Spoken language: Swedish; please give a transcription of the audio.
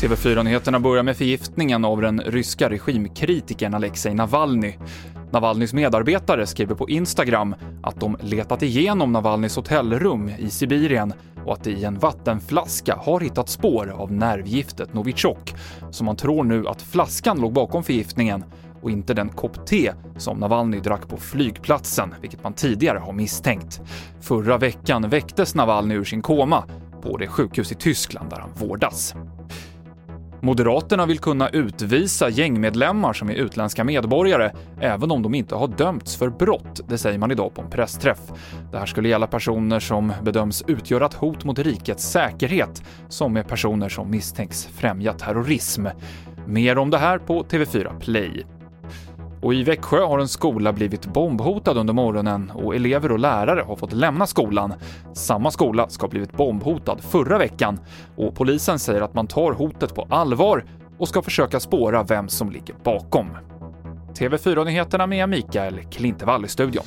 TV4-nyheterna börjar med förgiftningen av den ryska regimkritikern Alexej Navalny. Navalnys medarbetare skriver på Instagram att de letat igenom Navalnys hotellrum i Sibirien och att det i en vattenflaska har hittat spår av nervgiftet Novichok, så man tror nu att flaskan låg bakom förgiftningen och inte den kopp te som Navalny drack på flygplatsen, vilket man tidigare har misstänkt. Förra veckan väcktes Navalny ur sin koma på det sjukhus i Tyskland där han vårdas. Moderaterna vill kunna utvisa gängmedlemmar som är utländska medborgare, även om de inte har dömts för brott, det säger man idag på en pressträff. Det här skulle gälla personer som bedöms utgöra ett hot mot rikets säkerhet, som är personer som misstänks främja terrorism. Mer om det här på TV4 Play. Och i Växjö har en skola blivit bombhotad under morgonen och elever och lärare har fått lämna skolan. Samma skola ska ha blivit bombhotad förra veckan och polisen säger att man tar hotet på allvar och ska försöka spåra vem som ligger bakom. TV4-nyheterna med Mikael Klintevall i studion.